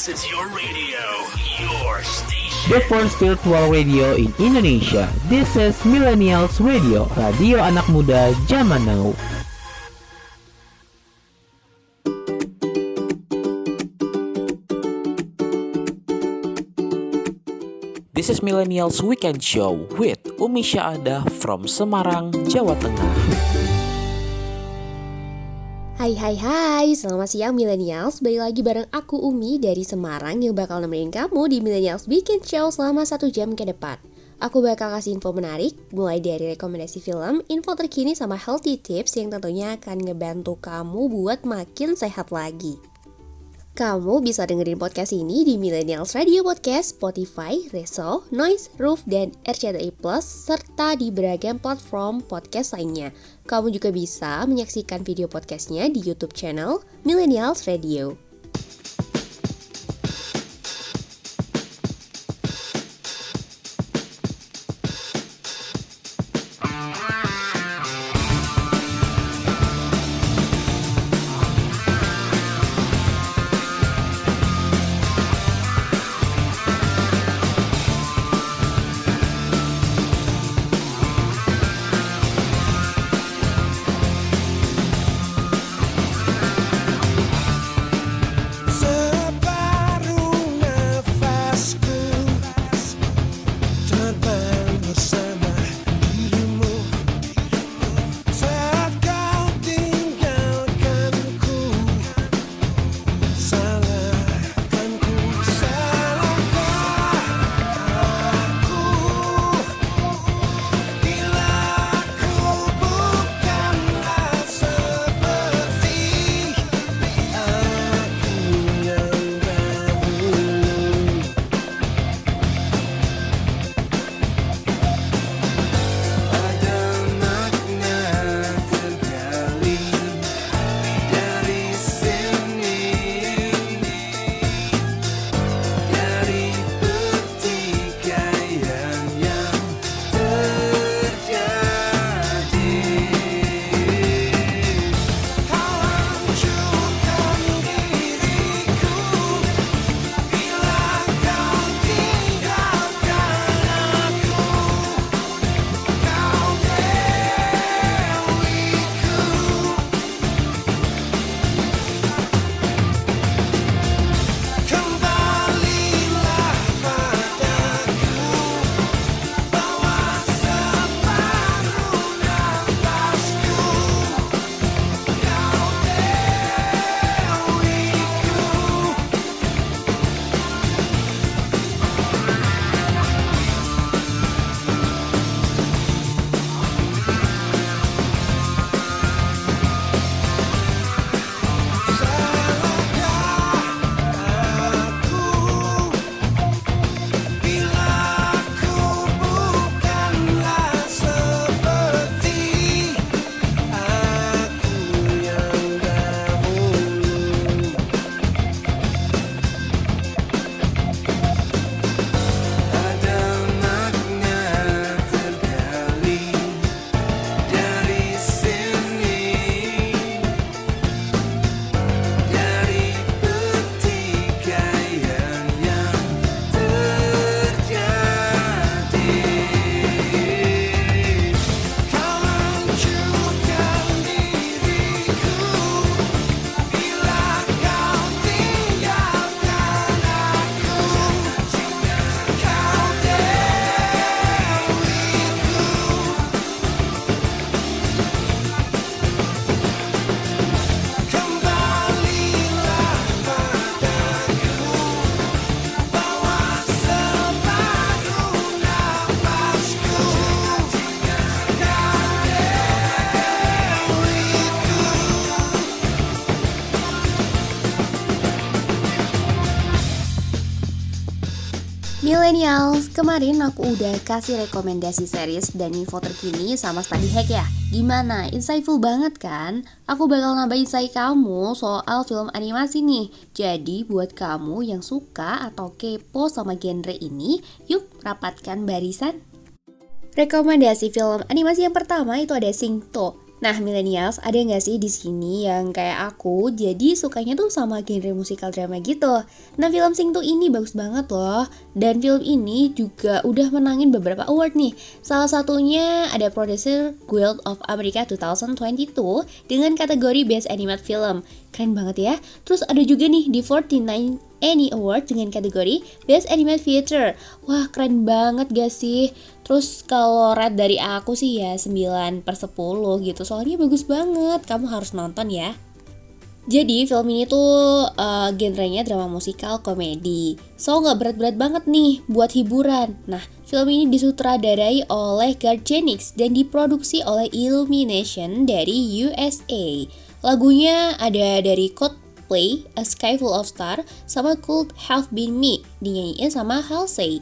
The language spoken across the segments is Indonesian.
This is your radio, your station. The first virtual radio in Indonesia. This is Millennials Radio, radio anak muda zaman now. This is Millennials Weekend Show with Umi Syaada from Semarang, Jawa Tengah. Hai hai hai, selamat siang millennials. Balik lagi bareng aku Umi dari Semarang Yang bakal nemenin kamu di Millennials Weekend Show selama satu jam ke depan. Aku bakal kasih info menarik Mulai dari rekomendasi film, info terkini sama healthy tips Yang tentunya akan ngebantu kamu buat makin sehat lagi kamu bisa dengerin podcast ini di Millennials Radio Podcast, Spotify, Reso, Noise, Roof, dan RCTI Plus, serta di beragam platform podcast lainnya. Kamu juga bisa menyaksikan video podcastnya di YouTube channel Millennials Radio. Millennials, kemarin aku udah kasih rekomendasi series dan info terkini sama study hack ya. Gimana? Insightful banget kan? Aku bakal nambah insight kamu soal film animasi nih. Jadi buat kamu yang suka atau kepo sama genre ini, yuk rapatkan barisan. Rekomendasi film animasi yang pertama itu ada Singto. Nah, millennials, ada nggak sih di sini yang kayak aku, jadi sukanya tuh sama genre musikal drama gitu. Nah, film Sing 2 ini bagus banget loh. Dan film ini juga udah menangin beberapa award nih. Salah satunya ada producer Guild of America 2022 dengan kategori Best Animated Film. Keren banget ya. Terus ada juga nih di 49 Annie Award dengan kategori Best Animated Theater. Wah, keren banget gak sih? Terus kalau red dari aku sih ya 9 per 10 gitu. Soalnya bagus banget. Kamu harus nonton ya. Jadi film ini tuh uh, genrenya drama musikal komedi. So nggak berat-berat banget nih buat hiburan. Nah, film ini disutradarai oleh Jennings dan diproduksi oleh Illumination dari USA. Lagunya ada dari Code Play, A Sky Full of Stars, sama Could Have Been Me, dinyanyiin sama Halsey.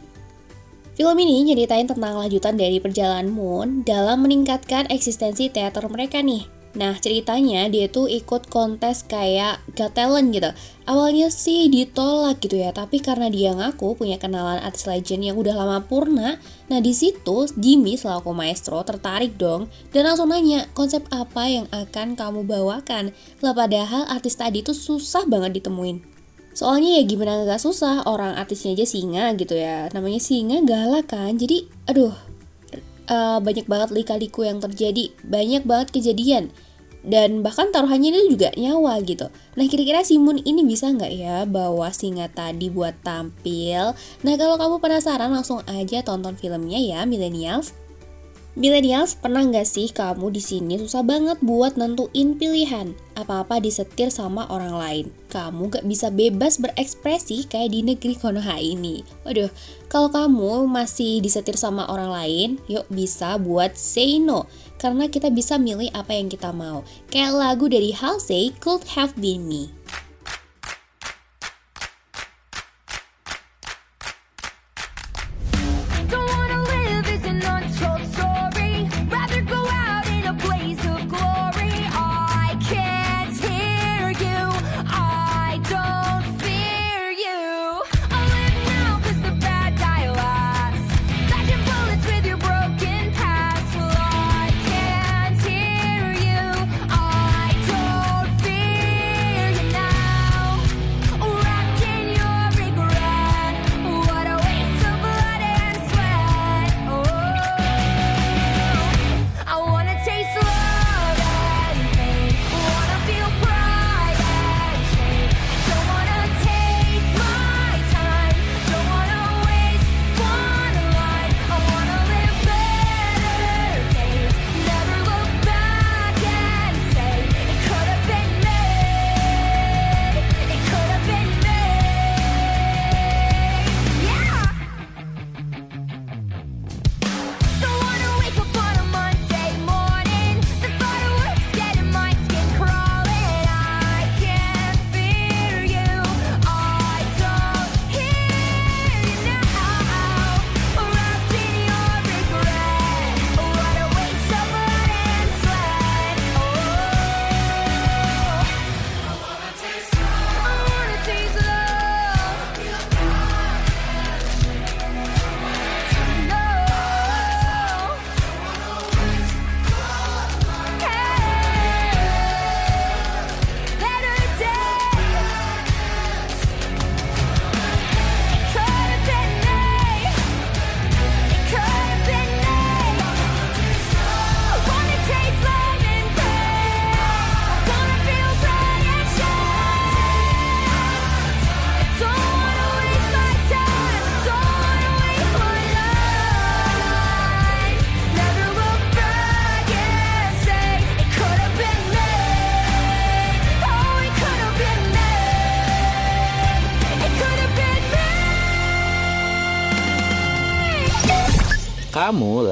Film ini nyeritain tentang lanjutan dari perjalanan Moon dalam meningkatkan eksistensi teater mereka nih. Nah, ceritanya dia tuh ikut kontes kayak Got Talent gitu. Awalnya sih ditolak gitu ya, tapi karena dia ngaku punya kenalan artis legend yang udah lama purna, nah di situ Jimmy selaku maestro tertarik dong dan langsung nanya konsep apa yang akan kamu bawakan. Lah padahal artis tadi tuh susah banget ditemuin. Soalnya ya gimana gak susah, orang artisnya aja singa gitu ya. Namanya singa galak kan, jadi aduh uh, banyak banget lika-liku yang terjadi, banyak banget kejadian. Dan bahkan taruhannya itu juga nyawa gitu. Nah kira-kira si Moon ini bisa nggak ya bawa singa tadi buat tampil? Nah kalau kamu penasaran langsung aja tonton filmnya ya millennials. Millennials, pernah nggak sih kamu di sini susah banget buat nentuin pilihan? Apa-apa disetir sama orang lain. Kamu gak bisa bebas berekspresi kayak di negeri Konoha ini. Waduh, kalau kamu masih disetir sama orang lain, yuk bisa buat say no. Karena kita bisa milih apa yang kita mau. Kayak lagu dari Halsey, Could Have Been Me.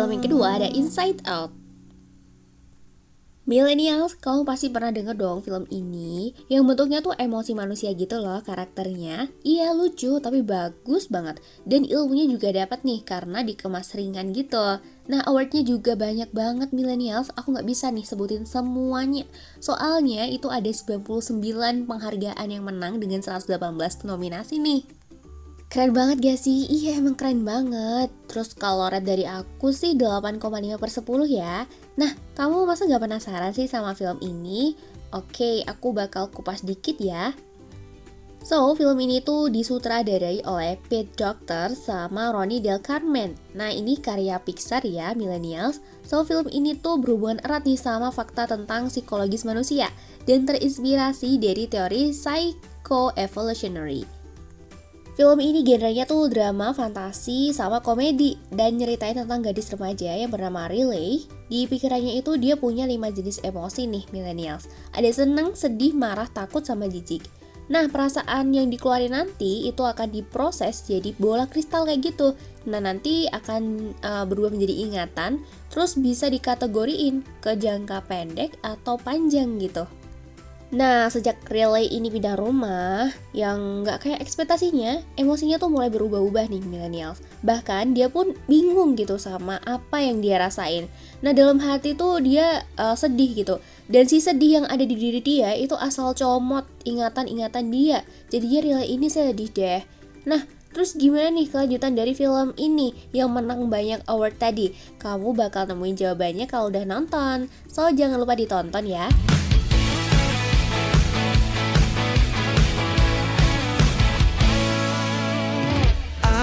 Film yang kedua ada Inside Out. Millennials, kamu pasti pernah denger dong film ini. Yang bentuknya tuh emosi manusia gitu loh karakternya. Iya lucu tapi bagus banget. Dan ilmunya juga dapat nih karena dikemas ringan gitu. Nah awardnya juga banyak banget millennials. Aku nggak bisa nih sebutin semuanya. Soalnya itu ada 99 penghargaan yang menang dengan 118 nominasi nih Keren banget gak sih? Iya emang keren banget Terus kalau rate dari aku sih 8,5 per 10 ya Nah, kamu masa gak penasaran sih sama film ini? Oke, aku bakal kupas dikit ya So, film ini tuh disutradarai oleh Pete Docter sama Ronnie Del Carmen. Nah, ini karya Pixar ya, millennials. So, film ini tuh berhubungan erat nih sama fakta tentang psikologis manusia dan terinspirasi dari teori psycho-evolutionary. Film ini genrenya tuh drama, fantasi, sama komedi dan nyeritain tentang gadis remaja yang bernama Riley. Di pikirannya itu dia punya 5 jenis emosi nih millennials. Ada seneng, sedih, marah, takut, sama jijik. Nah, perasaan yang dikeluarin nanti itu akan diproses jadi bola kristal kayak gitu. Nah, nanti akan uh, berubah menjadi ingatan, terus bisa dikategoriin ke jangka pendek atau panjang gitu. Nah, sejak relay ini pindah rumah, yang nggak kayak ekspektasinya, emosinya tuh mulai berubah-ubah nih millennials. Bahkan dia pun bingung gitu sama apa yang dia rasain. Nah, dalam hati tuh dia uh, sedih gitu. Dan si sedih yang ada di diri dia itu asal comot ingatan-ingatan dia. Jadinya relay ini sedih deh. Nah, Terus gimana nih kelanjutan dari film ini yang menang banyak award tadi? Kamu bakal nemuin jawabannya kalau udah nonton. So, jangan lupa ditonton ya.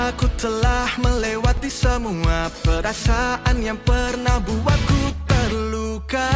Aku telah melewati semua perasaan yang pernah buatku terluka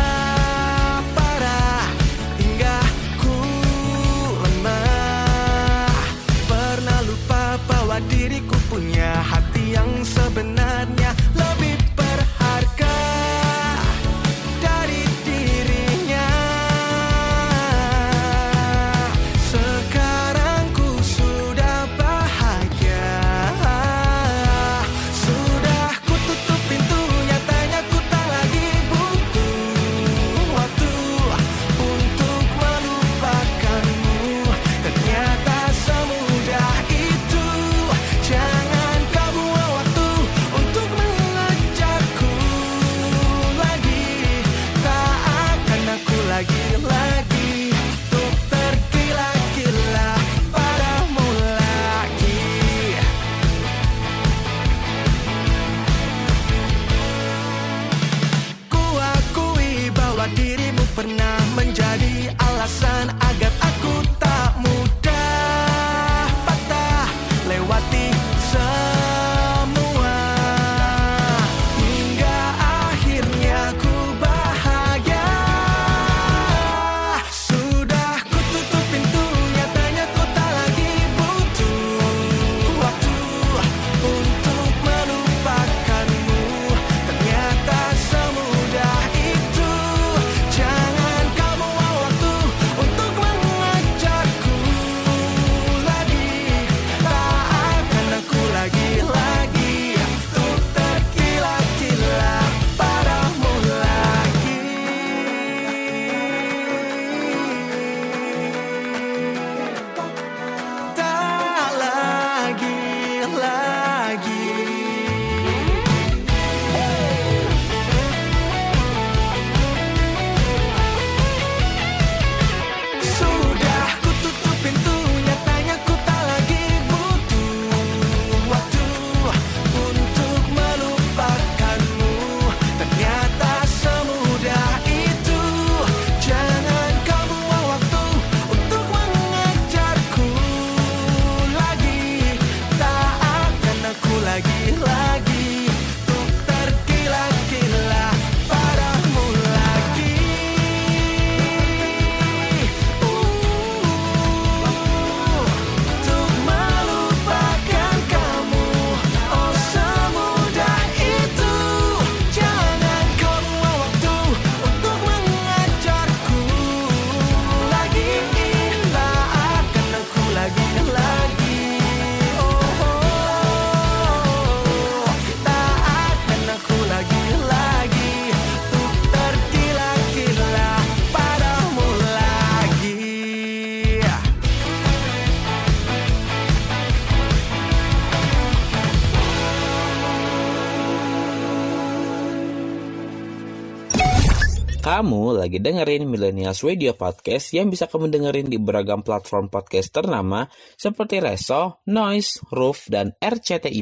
lagi dengerin Millennials Radio Podcast yang bisa kamu dengerin di beragam platform podcast ternama seperti Reso, Noise, Roof, dan RCTI+.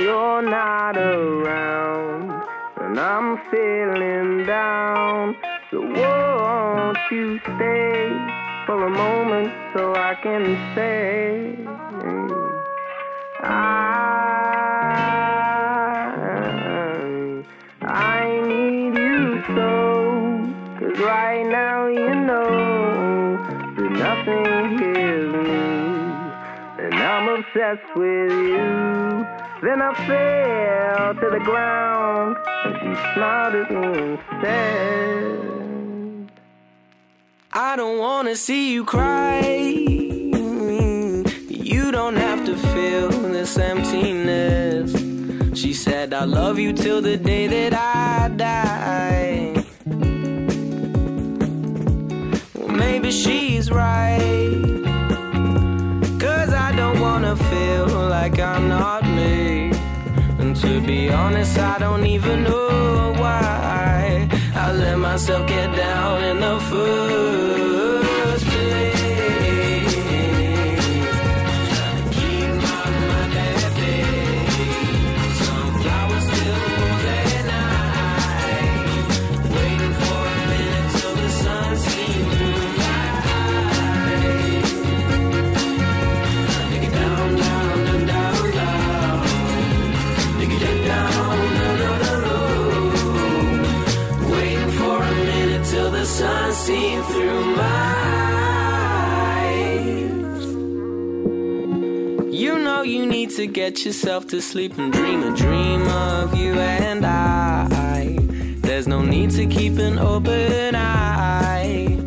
You're not and I'm feeling down. So won't you stay for a moment so I can say? I I need you so Cause right now you know that nothing heals me. And I'm obsessed with you. Then I fell to the ground And she smiled at me said I don't wanna see you cry. You don't have to feel this emptiness. She said, I love you till the day that I die. Maybe she's right. Cause I don't wanna feel like I'm not honest, I don't even know why I let myself get down in the first get yourself to sleep and dream a dream of you and I. There's no need to keep an open eye.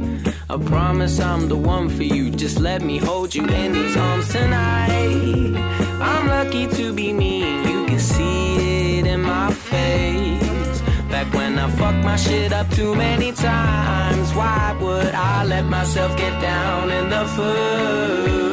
I promise I'm the one for you. Just let me hold you in these arms tonight. I'm lucky to be me. You can see it in my face. Back when I fucked my shit up too many times. Why would I let myself get down in the first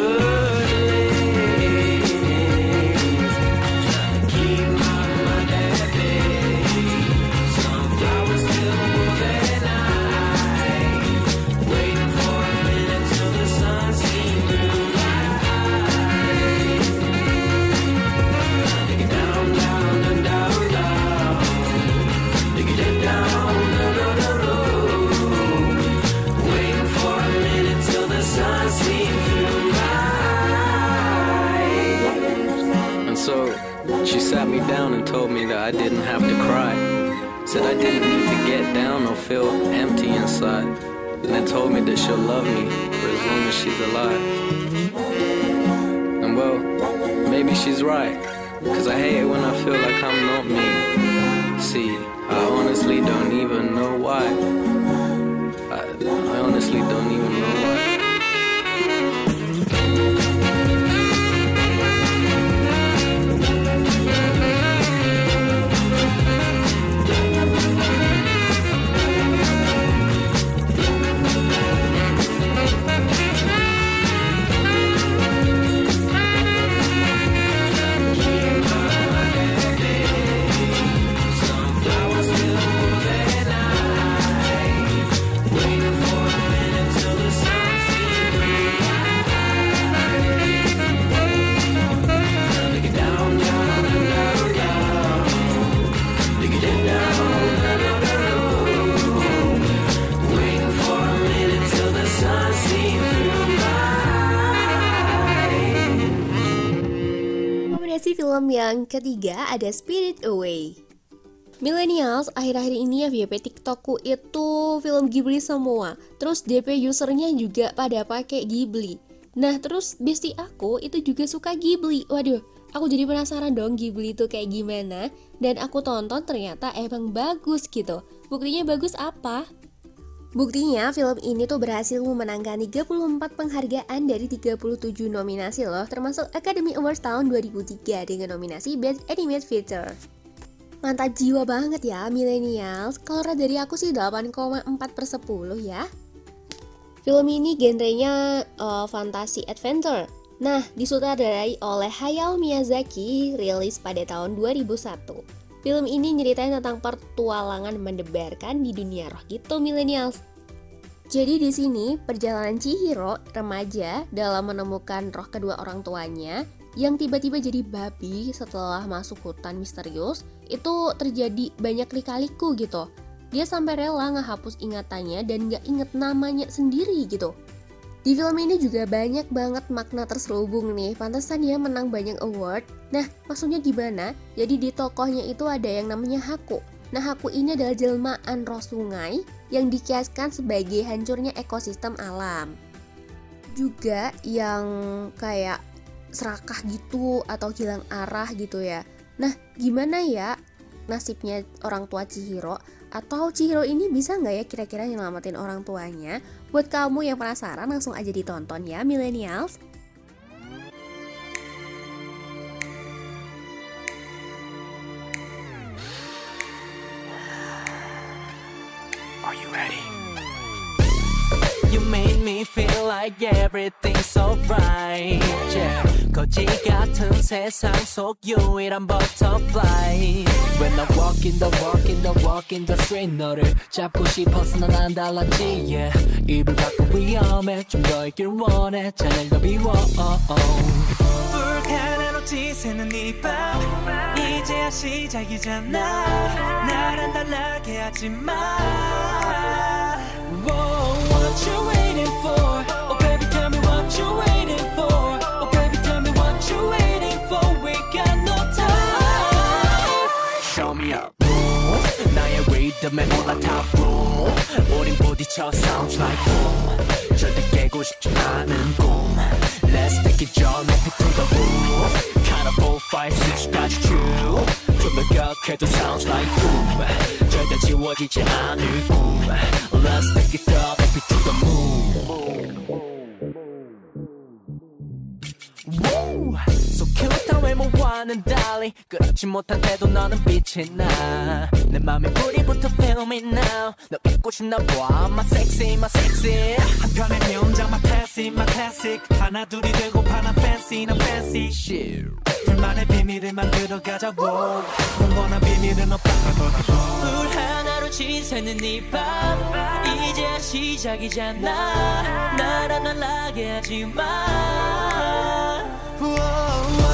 she sat me down and told me that I didn't have to cry. Said I didn't need to get down or feel empty inside. And then told me that she'll love me for as long as she's alive. And well, maybe she's right. Cause I hate it when I feel like I'm not me. See, I honestly don't even know why. I, I honestly don't even know why. Film yang ketiga ada Spirit Away. Millennials, akhir-akhir ini FYP TikTokku itu film Ghibli semua. Terus DP usernya juga pada pakai Ghibli. Nah, terus bestie aku itu juga suka Ghibli. Waduh, aku jadi penasaran dong Ghibli itu kayak gimana. Dan aku tonton ternyata emang bagus gitu. Buktinya bagus apa? Buktinya film ini tuh berhasil memenangkan 34 penghargaan dari 37 nominasi loh Termasuk Academy Awards tahun 2003 dengan nominasi Best Animated Feature. Mantap jiwa banget ya millennials. Kalau dari aku sih 8,4 per 10 ya. Film ini genrenya uh, fantasi adventure. Nah, disutradarai oleh Hayao Miyazaki, rilis pada tahun 2001 Film ini nyeritain tentang pertualangan mendebarkan di dunia roh gitu millennials. Jadi di sini perjalanan Chihiro remaja dalam menemukan roh kedua orang tuanya yang tiba-tiba jadi babi setelah masuk hutan misterius itu terjadi banyak lika-liku gitu. Dia sampai rela ngehapus ingatannya dan gak inget namanya sendiri gitu. Di film ini juga banyak banget makna terselubung nih, pantesan ya menang banyak award. Nah, maksudnya gimana? Jadi di tokohnya itu ada yang namanya Haku. Nah, Haku ini adalah jelmaan roh sungai yang dikiaskan sebagai hancurnya ekosistem alam. Juga yang kayak serakah gitu atau hilang arah gitu ya. Nah, gimana ya nasibnya orang tua Chihiro? Atau Chihiro ini bisa nggak ya kira-kira nyelamatin orang tuanya? Buat kamu yang penasaran langsung aja ditonton ya millennials. You made me feel like everything's alright. Yeah. 거지 같은 세상 속 유일한 butterfly. When I walk in the walk in the walk in the street 너를 잡고 싶어서 난 안 달랐지. Yeah. 입을 밖으로 위험해 좀 더 있길 원해 잔을 더 비워. Oh, oh. 불가능으로 지새는 이밤 이제야 시작이잖아 나랑 달라게 하지 마. 나의 리듬에 올라타 boom. 우린 부딪혀 sounds like boom. 절대 깨고 싶지 않은 꿈. Let's take it 저 높이 to the roof. Kinda four, five, six까지 쭉. 좀더 격해도 sounds like boom. 절대 지워지지 않을 꿈. Let's take it up 높이 to the moon. Cute 외모와는 달리 그렇지 못한데도 너는 빛이 나내 맘에 불이 붙어 feel me now. 너 잊고 싶나 봐. My sexy my sexy. 한편의 명장 my classic my classic. 하나 둘이 되고 파나 fancy 난 fancy. Shit 둘만의 비밀을 만들어가자 wow. 넌 비밀은 없다. 불 하나로 지새는 이밤. 이제야 시작이잖아. 나랑 날라게 하지마. Whoa,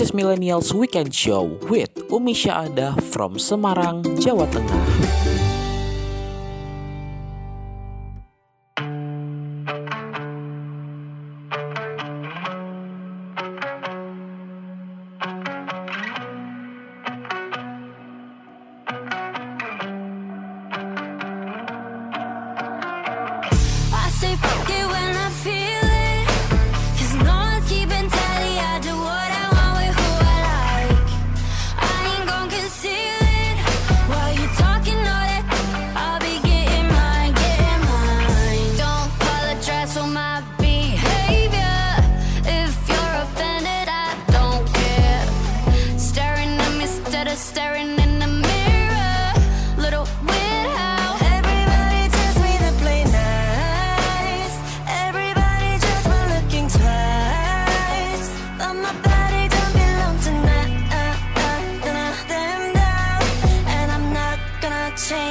Is Millennials Weekend Show with Umi Syaada from Semarang, Jawa Tengah.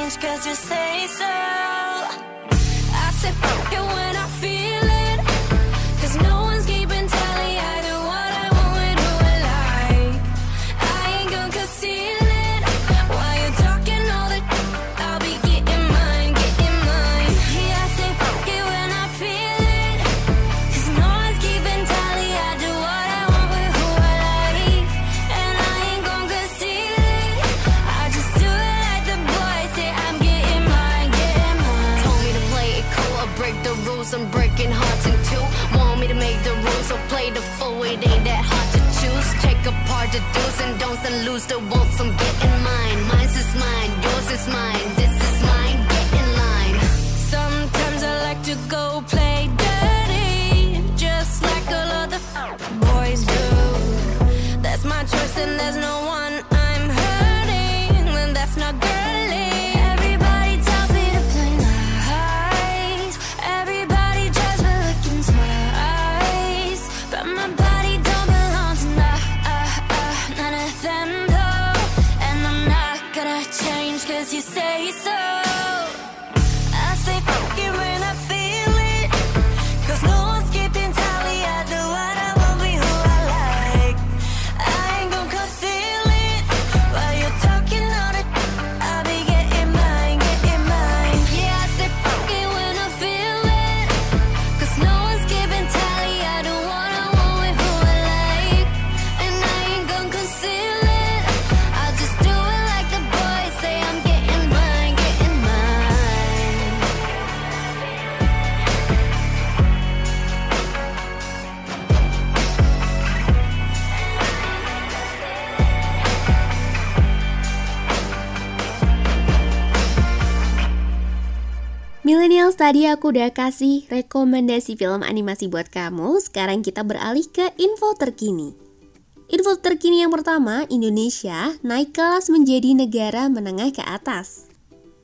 change cause you say so. I said, fuck the do's and don'ts and lose the wants. I'm getting mine. Mine's is mine, yours is mine. This is mine. Get in line. Sometimes I like to go play dirty, just like all other boys do. That's my choice and there's no tadi aku udah kasih rekomendasi film animasi buat kamu. Sekarang kita beralih ke info terkini. Info terkini yang pertama, Indonesia naik kelas menjadi negara menengah ke atas.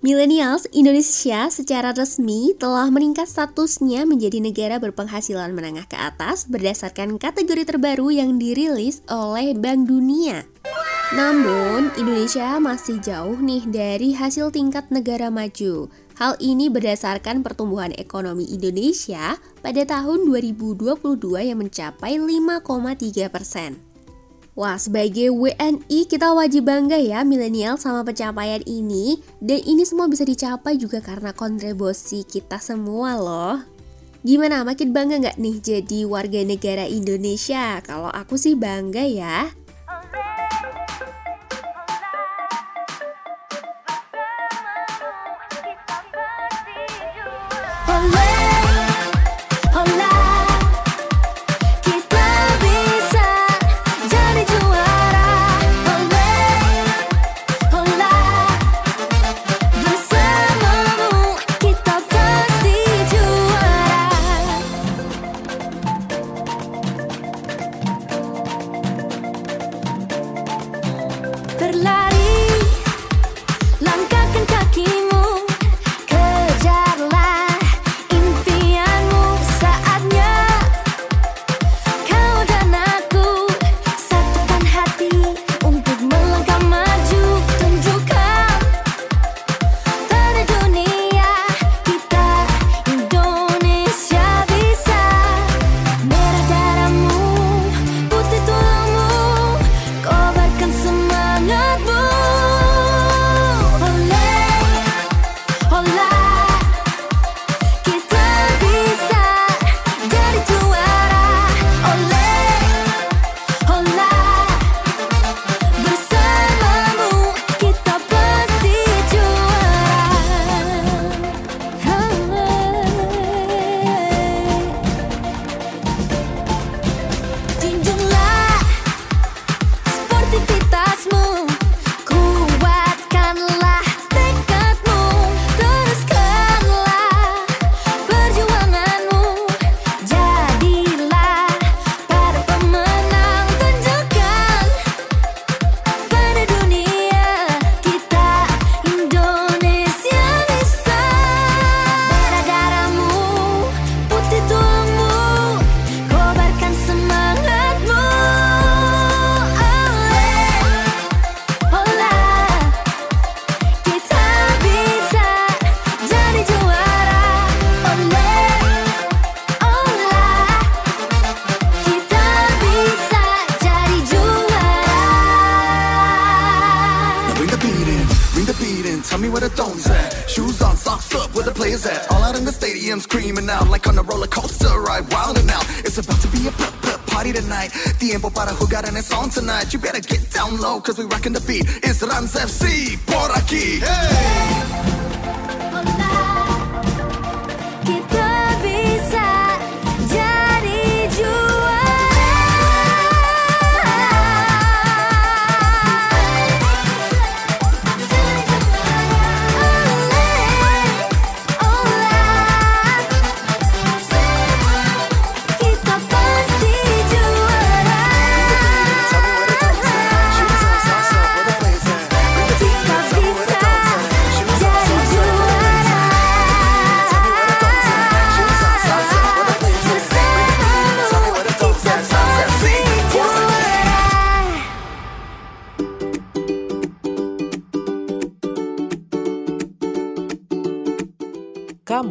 Millennials Indonesia secara resmi telah meningkat statusnya menjadi negara berpenghasilan menengah ke atas berdasarkan kategori terbaru yang dirilis oleh Bank Dunia. Namun, Indonesia masih jauh nih dari hasil tingkat negara maju. Hal ini berdasarkan pertumbuhan ekonomi Indonesia pada tahun 2022 yang mencapai 5,3 persen. Wah, sebagai WNI kita wajib bangga ya milenial sama pencapaian ini dan ini semua bisa dicapai juga karena kontribusi kita semua loh. Gimana, makin bangga nggak nih jadi warga negara Indonesia? Kalau aku sih bangga ya. Oleh,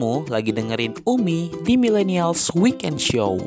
Kamu lagi dengerin Umi di Millennials Weekend Show.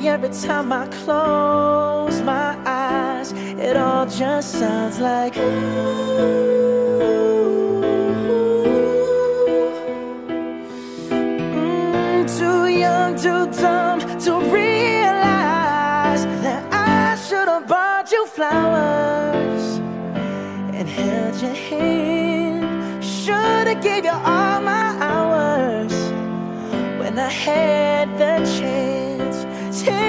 Me every time I close my eyes. It all just sounds like. Mm, too young, too dumb to realize that I should have bought you flowers and held your hand. Should have gave you all my hours when I had the chance.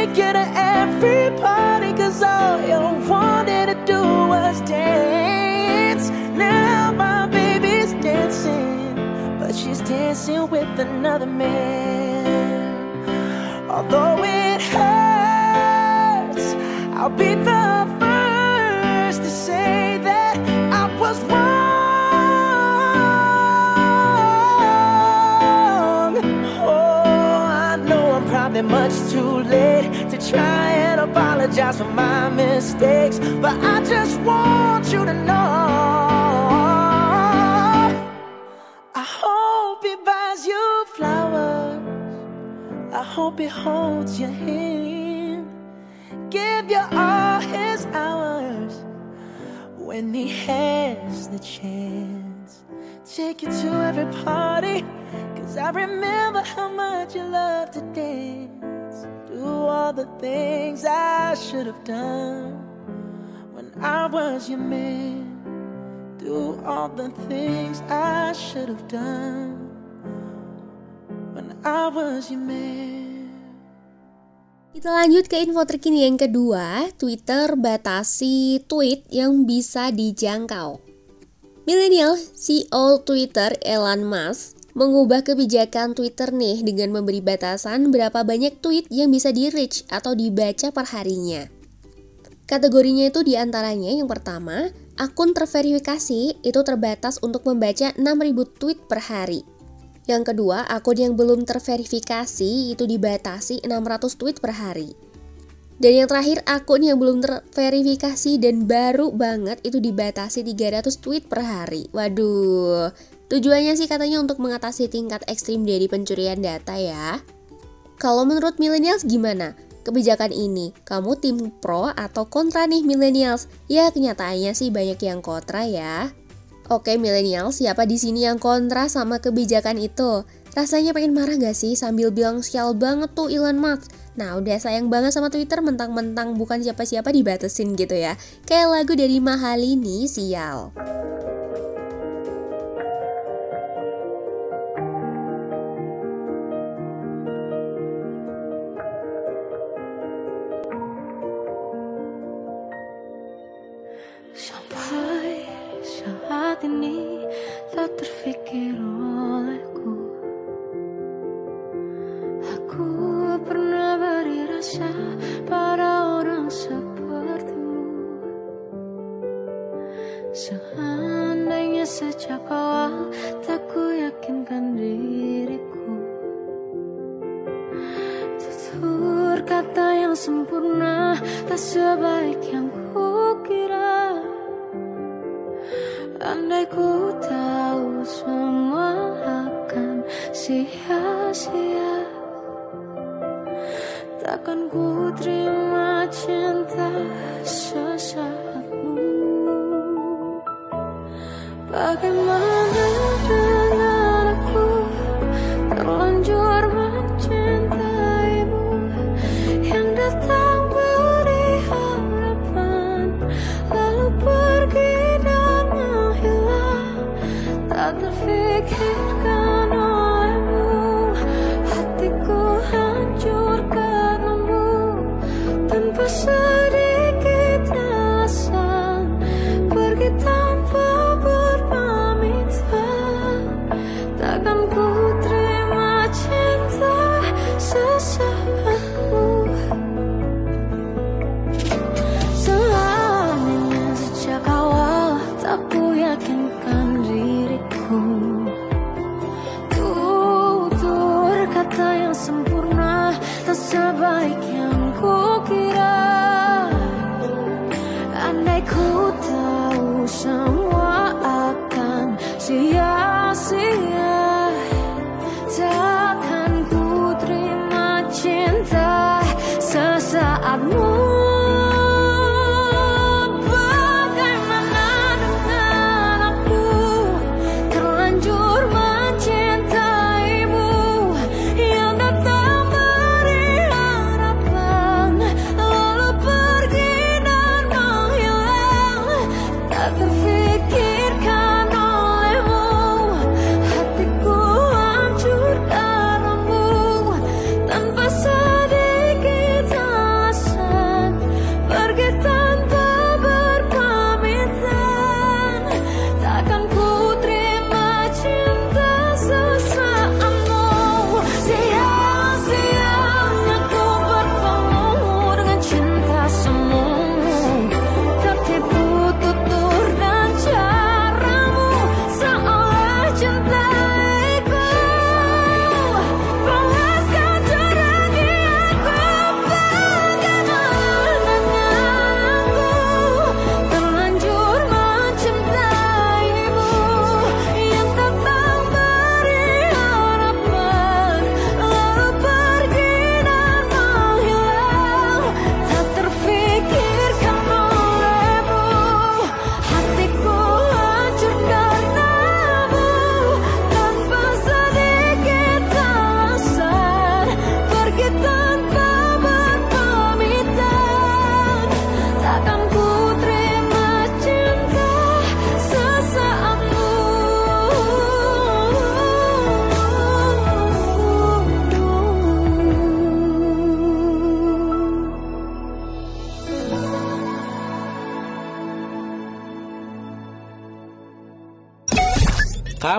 You to every party, cause all you wanted to do was dance. Now my baby's dancing, but she's dancing with another man. Although it hurts, I'll be the first to say that I was try and apologize for my mistakes, but I just want you to know. I hope he buys you flowers. I hope he holds your hand, give you all his hours when he has the chance. Take you to every party, cause I remember how much you love to dance. Do all the things I should have done when I was your man. Do all the things I should have done when I was your man. Kita lanjut ke info terkini yang kedua, Twitter batasi tweet yang bisa dijangkau. Millennial CEO Twitter Elon Musk mengubah kebijakan Twitter nih dengan memberi batasan berapa banyak tweet yang bisa di-reach atau dibaca per harinya. Kategorinya itu di antaranya yang pertama, akun terverifikasi itu terbatas untuk membaca 6000 tweet per hari. Yang kedua, akun yang belum terverifikasi itu dibatasi 600 tweet per hari. Dan yang terakhir, akun yang belum terverifikasi dan baru banget itu dibatasi 300 tweet per hari. Waduh, tujuannya sih katanya untuk mengatasi tingkat ekstrim dari pencurian data ya. Kalau menurut millennials gimana? Kebijakan ini, kamu tim pro atau kontra nih millennials? Ya kenyataannya sih banyak yang kontra ya. Oke milenial, siapa di sini yang kontra sama kebijakan itu? Rasanya pengen marah gak sih sambil bilang sial banget tuh Elon Musk? Nah udah sayang banget sama Twitter mentang-mentang bukan siapa-siapa dibatesin gitu ya. Kayak lagu dari Mahalini, sial. saat ini tak terfikir olehku. Aku pernah beri rasa pada orang sepertimu. Seandainya sejak awal tak ku yakinkan diriku. Tutur kata yang sempurna tak sebaik yang kukira Andai ku tahu semua akan sia-sia. Takkan ku terima cinta sesaatmu Bagaimana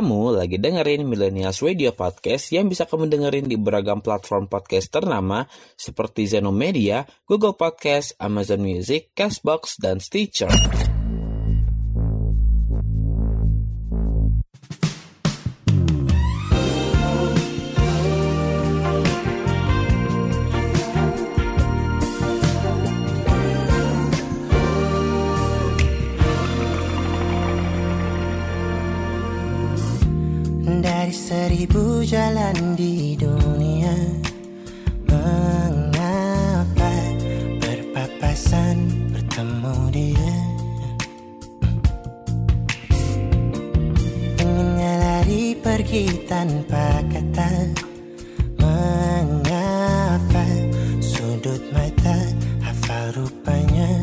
Kamu lagi dengerin Millennials Radio Podcast yang bisa kamu dengerin di beragam platform podcast ternama seperti Zenomedia, Google Podcast, Amazon Music, Castbox, dan Stitcher. Dari seribu jalan di dunia. Mengapa berpapasan bertemu dia? Inginnya lari pergi tanpa kata. Mengapa sudut mata hafal rupanya?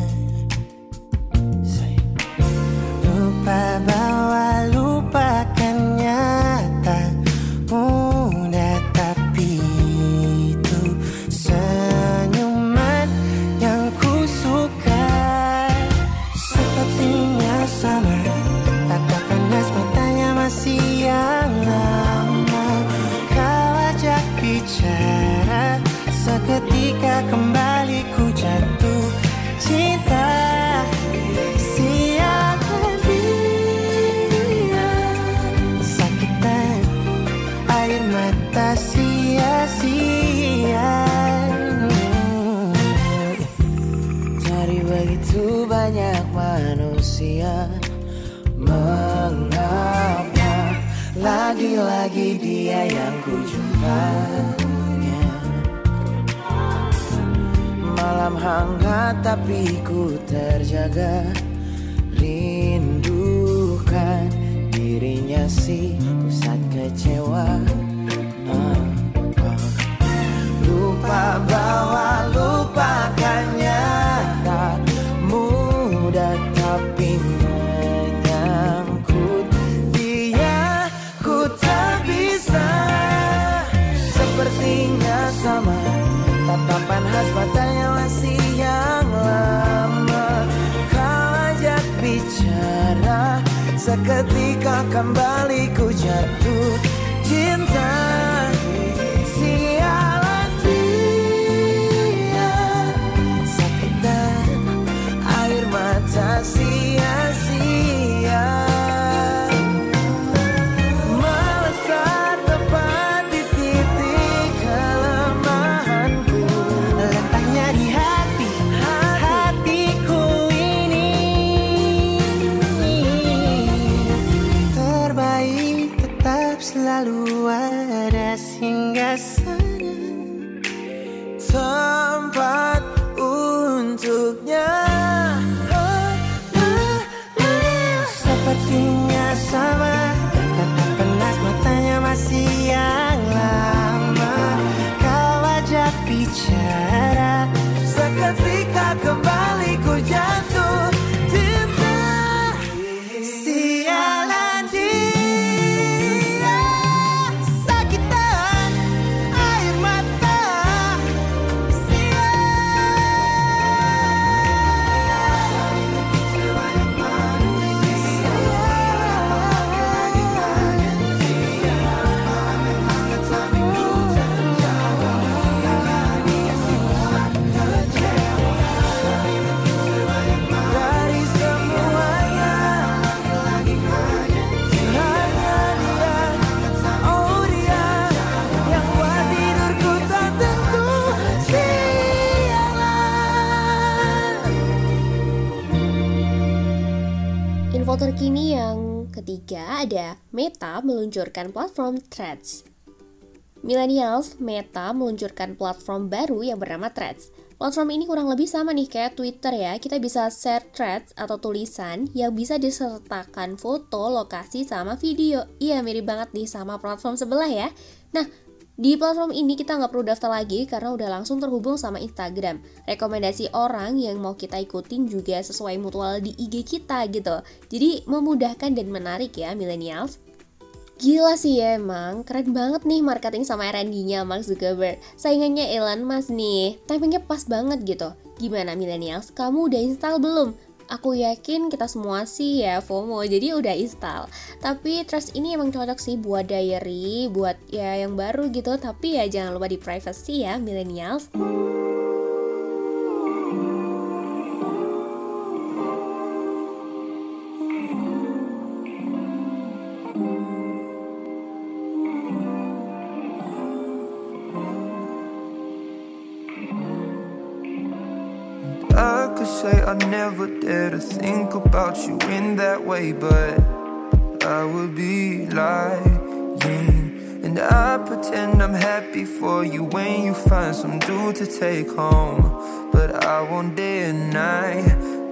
Lupa bahwa hangat tapi ku terjaga. Rindukan dirinya si pusat kecewa. Nah, ah. Lupa bahwa lupakannya seketika kembali ku jatuh Terkini yang ketiga ada Meta meluncurkan platform Threads. Millennials, Meta meluncurkan platform baru yang bernama Threads. Platform ini kurang lebih sama nih kayak Twitter ya. Kita bisa share threads atau tulisan yang bisa disertakan foto, lokasi, sama video. Iya, mirip banget nih sama platform sebelah ya. Nah, di platform ini kita nggak perlu daftar lagi karena udah langsung terhubung sama Instagram. Rekomendasi orang yang mau kita ikutin juga sesuai mutual di IG kita gitu. Jadi memudahkan dan menarik ya millennials. Gila sih ya emang, keren banget nih marketing sama R&D-nya Mark Zuckerberg. Saingannya Elon Musk nih, timingnya pas banget gitu. Gimana millennials, kamu udah install belum? Aku yakin kita semua sih ya FOMO, jadi udah install. Tapi trust ini emang cocok sih buat diary, buat ya yang baru gitu. Tapi ya jangan lupa di privacy ya millennials. I could say I never dare to think about you in that way, but I would be lying. And I pretend I'm happy for you when you find some dude to take home. But I won't deny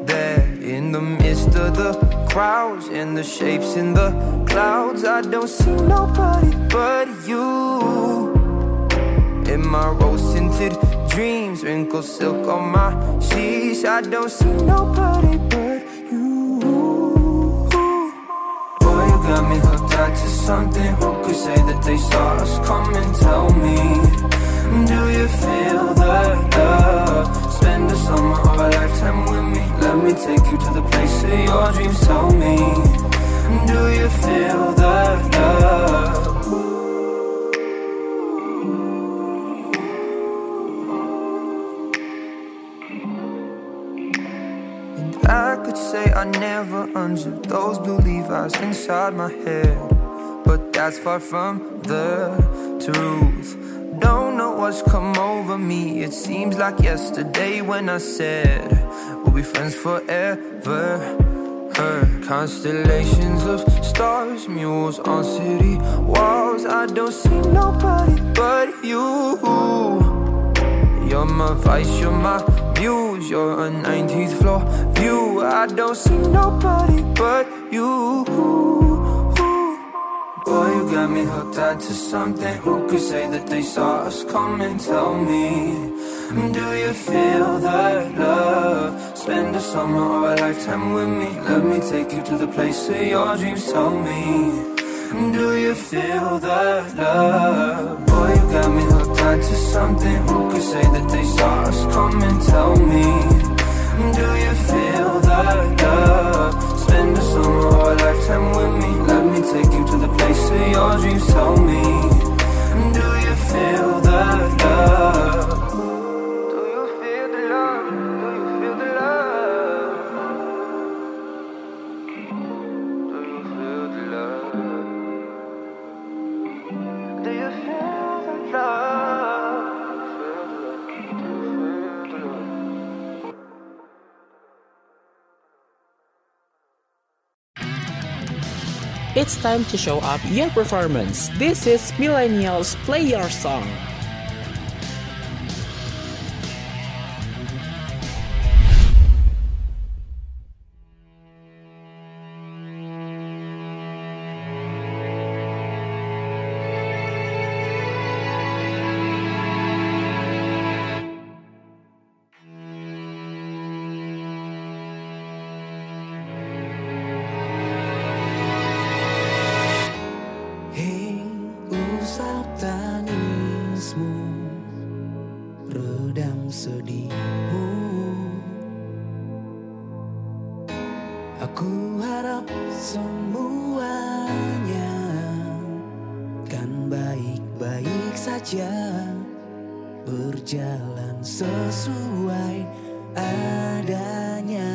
that in the midst of the crowds and the shapes in the clouds, I don't see nobody but you. In my rose dreams, wrinkled silk on my sheets. I don't see nobody but you. Boy, you got me hooked out to something. Who could say that they saw us coming? Tell me, do you feel the love? Spend the summer or a lifetime with me. Let me take you to the place of your dreams. Tell me, do you feel the love? Never unzipped those blue Levi's inside my head. But that's far from the truth. Don't know what's come over me. It seems like yesterday when I said we'll be friends forever. Uh, constellations of stars, mules on city walls. I don't see nobody but you. You're my vice, you're my muse, you're a 19th floor view. I don't see nobody but you. Boy, you got me hooked onto something. Who could say that they saw us coming? Tell me, do you feel that love? Spend a summer or a lifetime with me. Let me take you to the place of your dreams. Tell me, do you feel that love? Boy, you got me hooked onto something. Who could say that they saw us coming? Tell me, do you feel that love? Spend a summer or a lifetime with me. Let me take you to the place of your dreams. Tell me, do you feel that love? It's time to show up your performance. This is Millennials Play Your Song. Sedihmu. Aku harap semuanya Kan baik-baik saja. Berjalan sesuai adanya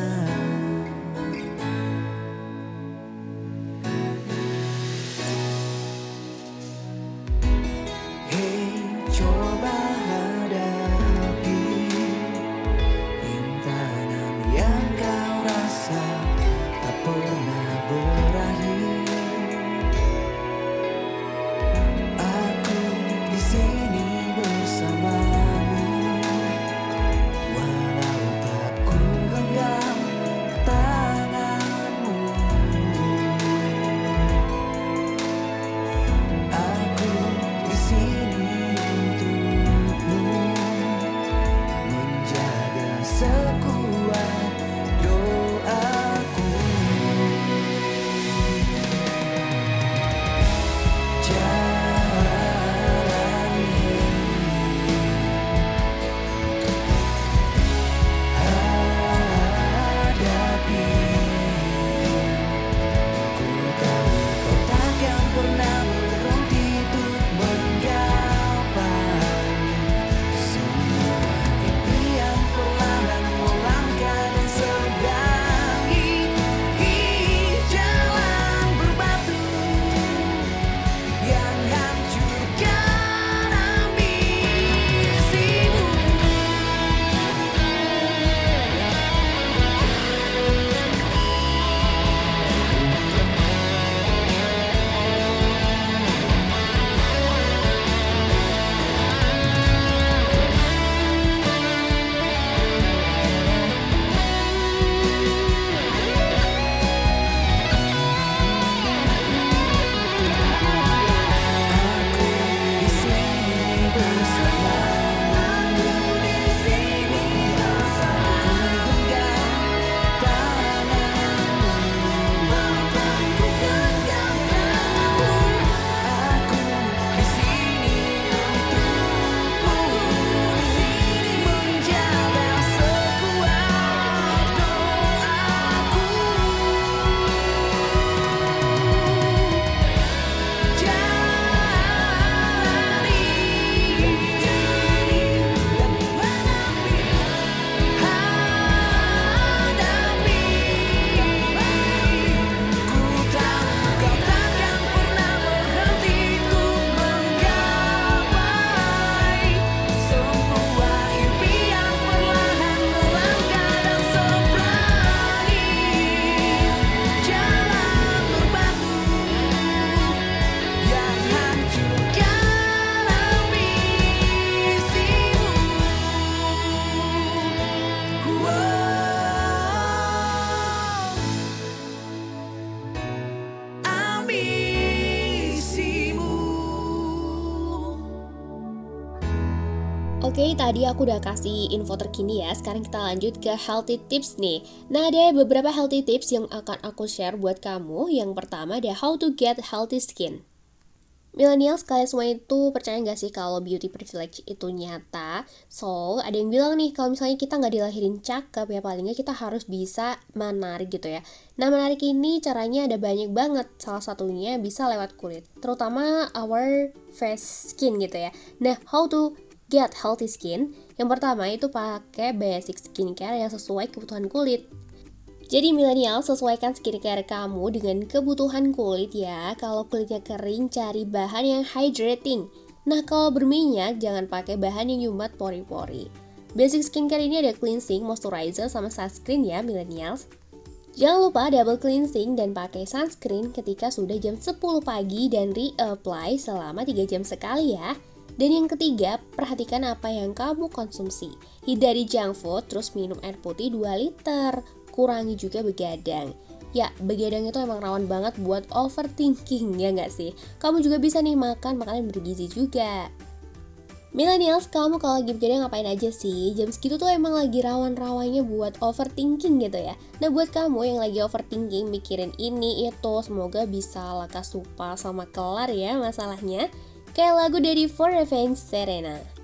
tadi aku udah kasih info terkini ya. Sekarang kita lanjut ke healthy tips nih. Nah, ada beberapa healthy tips yang akan aku share buat kamu. Yang pertama ada how to get healthy skin. Millennials kalian semua itu percaya nggak sih kalau beauty privilege itu nyata? So, ada yang bilang nih kalau misalnya kita nggak dilahirin cakep ya palingnya kita harus bisa menarik gitu ya. Nah menarik ini caranya ada banyak banget. Salah satunya bisa lewat kulit, terutama our face skin gitu ya. Nah how to get healthy skin? Yang pertama itu pakai basic skincare yang sesuai kebutuhan kulit. Jadi milenial sesuaikan skincare kamu dengan kebutuhan kulit ya. Kalau kulitnya kering, cari bahan yang hydrating. Nah kalau berminyak, jangan pakai bahan yang nyumat pori-pori. Basic skincare ini ada cleansing, moisturizer, sama sunscreen ya millennials. Jangan lupa double cleansing dan pakai sunscreen ketika sudah jam 10 pagi dan reapply selama 3 jam sekali ya. Dan yang ketiga, perhatikan apa yang kamu konsumsi. Hindari junk food, terus minum air putih 2 liter kurangi juga begadang. Ya, begadang itu emang rawan banget buat overthinking, ya nggak sih? Kamu juga bisa nih makan makanan bergizi juga. Millennials, kamu kalau lagi begadang ngapain aja sih? Jam segitu tuh emang lagi rawan-rawannya buat overthinking gitu ya. Nah buat kamu yang lagi overthinking, mikirin ini itu, semoga bisa lekas lupa sama kelar ya masalahnya. Kayak lagu dari For Revenge Serena.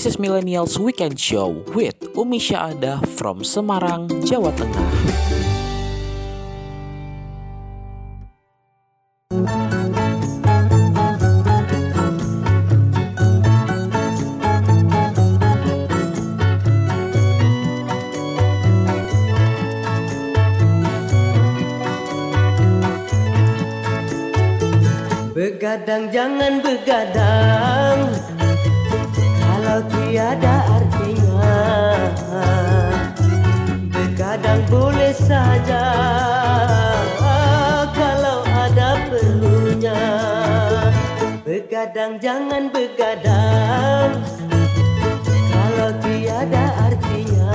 This is Millennials Weekend Show with Umi Syahada from Semarang, Jawa Tengah. Begadang jangan begadang Kalau tiada artinya. Begadang boleh saja Kalau ada perlunya. Begadang jangan begadang Kalau tiada artinya.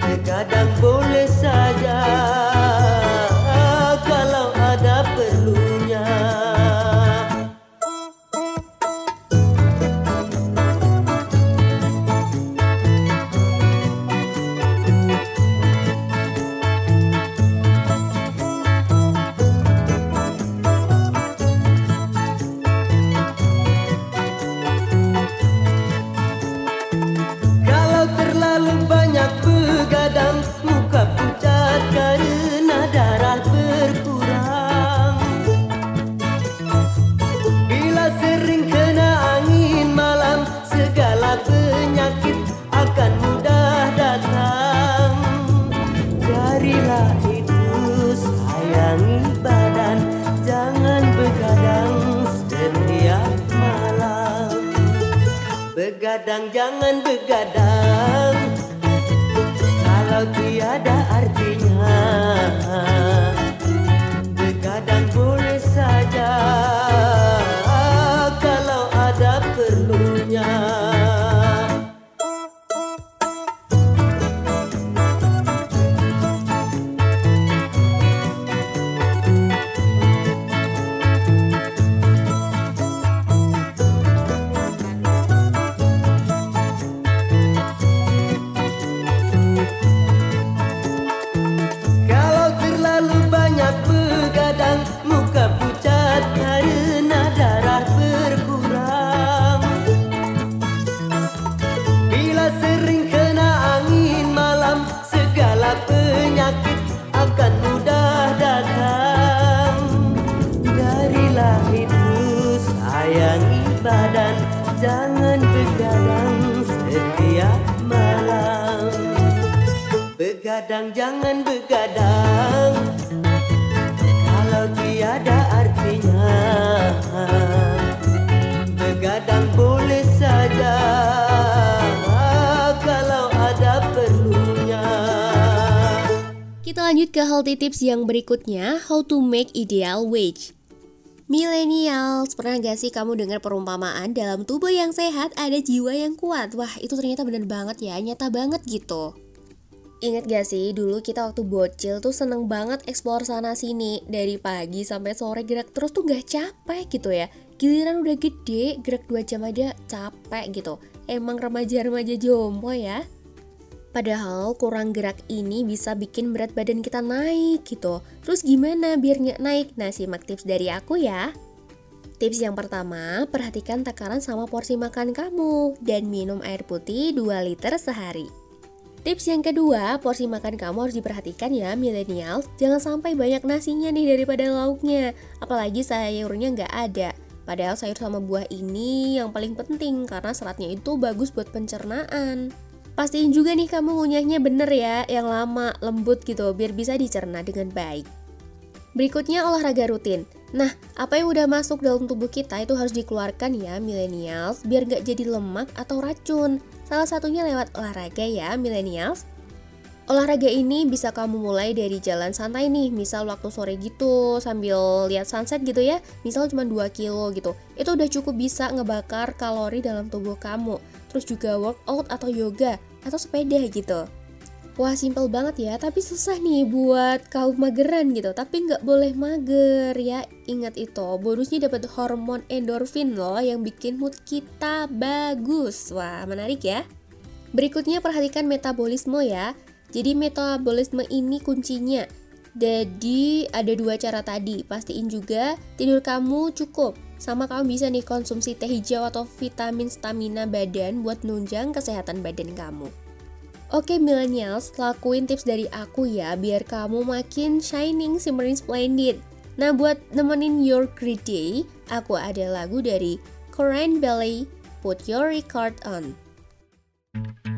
Begadang boleh saja Begadang jangan Begadang jangan begadang Kalau tiada artinya Begadang boleh saja Kalau ada perlunya Kita lanjut ke healthy tips yang berikutnya, how to make ideal wage. Millennials, pernah gak sih kamu dengar perumpamaan dalam tubuh yang sehat ada jiwa yang kuat? Wah, itu ternyata bener banget ya, nyata banget gitu. Ingat gak sih, dulu kita waktu bocil tuh seneng banget explore sana sini Dari pagi sampai sore gerak terus tuh gak capek gitu ya Giliran udah gede, gerak 2 jam aja capek gitu Emang remaja-remaja jompo ya Padahal kurang gerak ini bisa bikin berat badan kita naik gitu. Terus gimana biar nggak naik? Nah simak tips dari aku ya. Tips yang pertama, perhatikan takaran sama porsi makan kamu dan minum air putih 2 liter sehari. Tips yang kedua, porsi makan kamu harus diperhatikan ya millennials. Jangan sampai banyak nasinya nih daripada lauknya, apalagi sayurnya nggak ada. Padahal sayur sama buah ini yang paling penting karena seratnya itu bagus buat pencernaan. Pastiin juga nih kamu ngunyahnya bener ya, yang lama, lembut gitu, biar bisa dicerna dengan baik. Berikutnya olahraga rutin. Nah, apa yang udah masuk dalam tubuh kita itu harus dikeluarkan ya millennials, biar nggak jadi lemak atau racun. Salah satunya lewat olahraga ya millennials. Olahraga ini bisa kamu mulai dari jalan santai nih, misal waktu sore gitu sambil lihat sunset gitu ya, misal cuma 2 kilo gitu. Itu udah cukup bisa ngebakar kalori dalam tubuh kamu. Terus juga workout atau yoga atau sepeda gitu. Wah simple banget ya, tapi susah nih buat kaum mageran gitu. Tapi nggak boleh mager ya, ingat itu. Bonusnya dapat hormon endorfin loh yang bikin mood kita bagus. Wah menarik ya. Berikutnya perhatikan metabolisme ya. Jadi metabolisme ini kuncinya. Jadi ada dua cara tadi. Pastiin juga tidur kamu cukup. Sama kamu bisa nih konsumsi teh hijau atau vitamin stamina badan buat nunjang kesehatan badan kamu. Oke millennials, lakuin tips dari aku ya biar kamu makin shining, shimmering, splendid. Nah buat nemenin your great day, aku ada lagu dari Korean Ballet, Put Your Record On. Mm -hmm.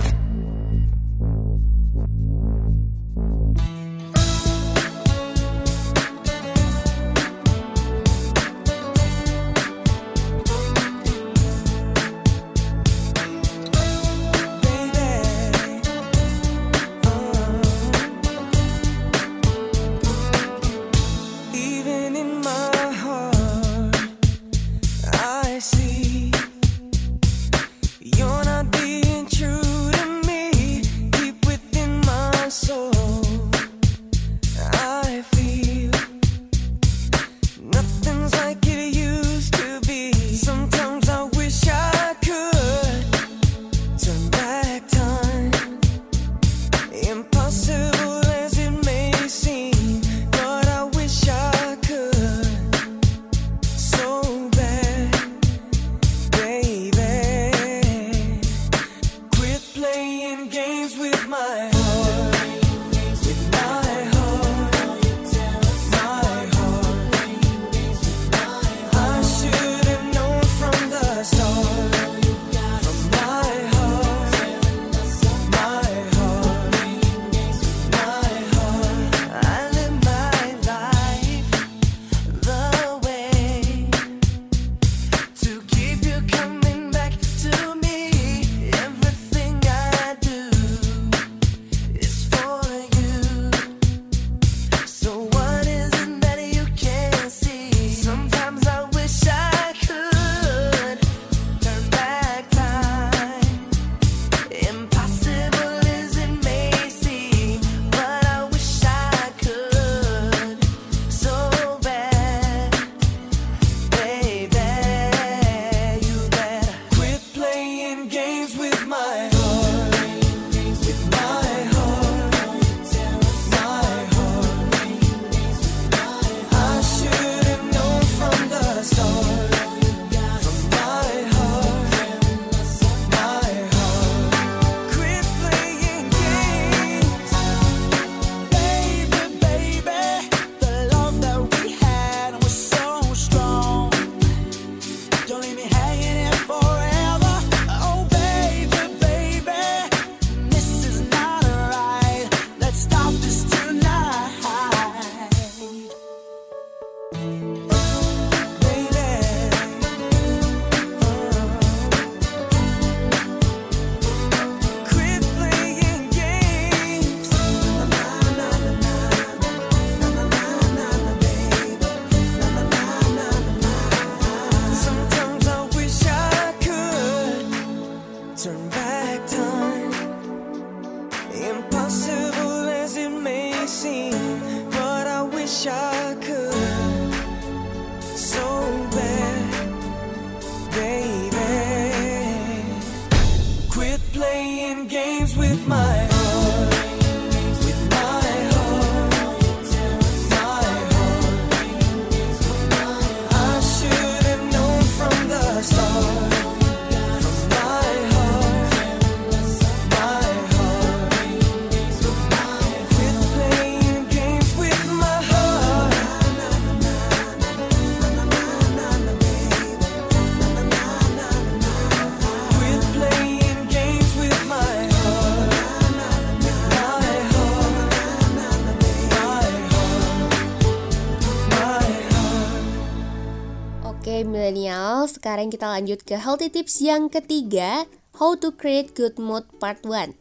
Sekarang kita lanjut ke healthy tips yang ketiga How to create good mood part 1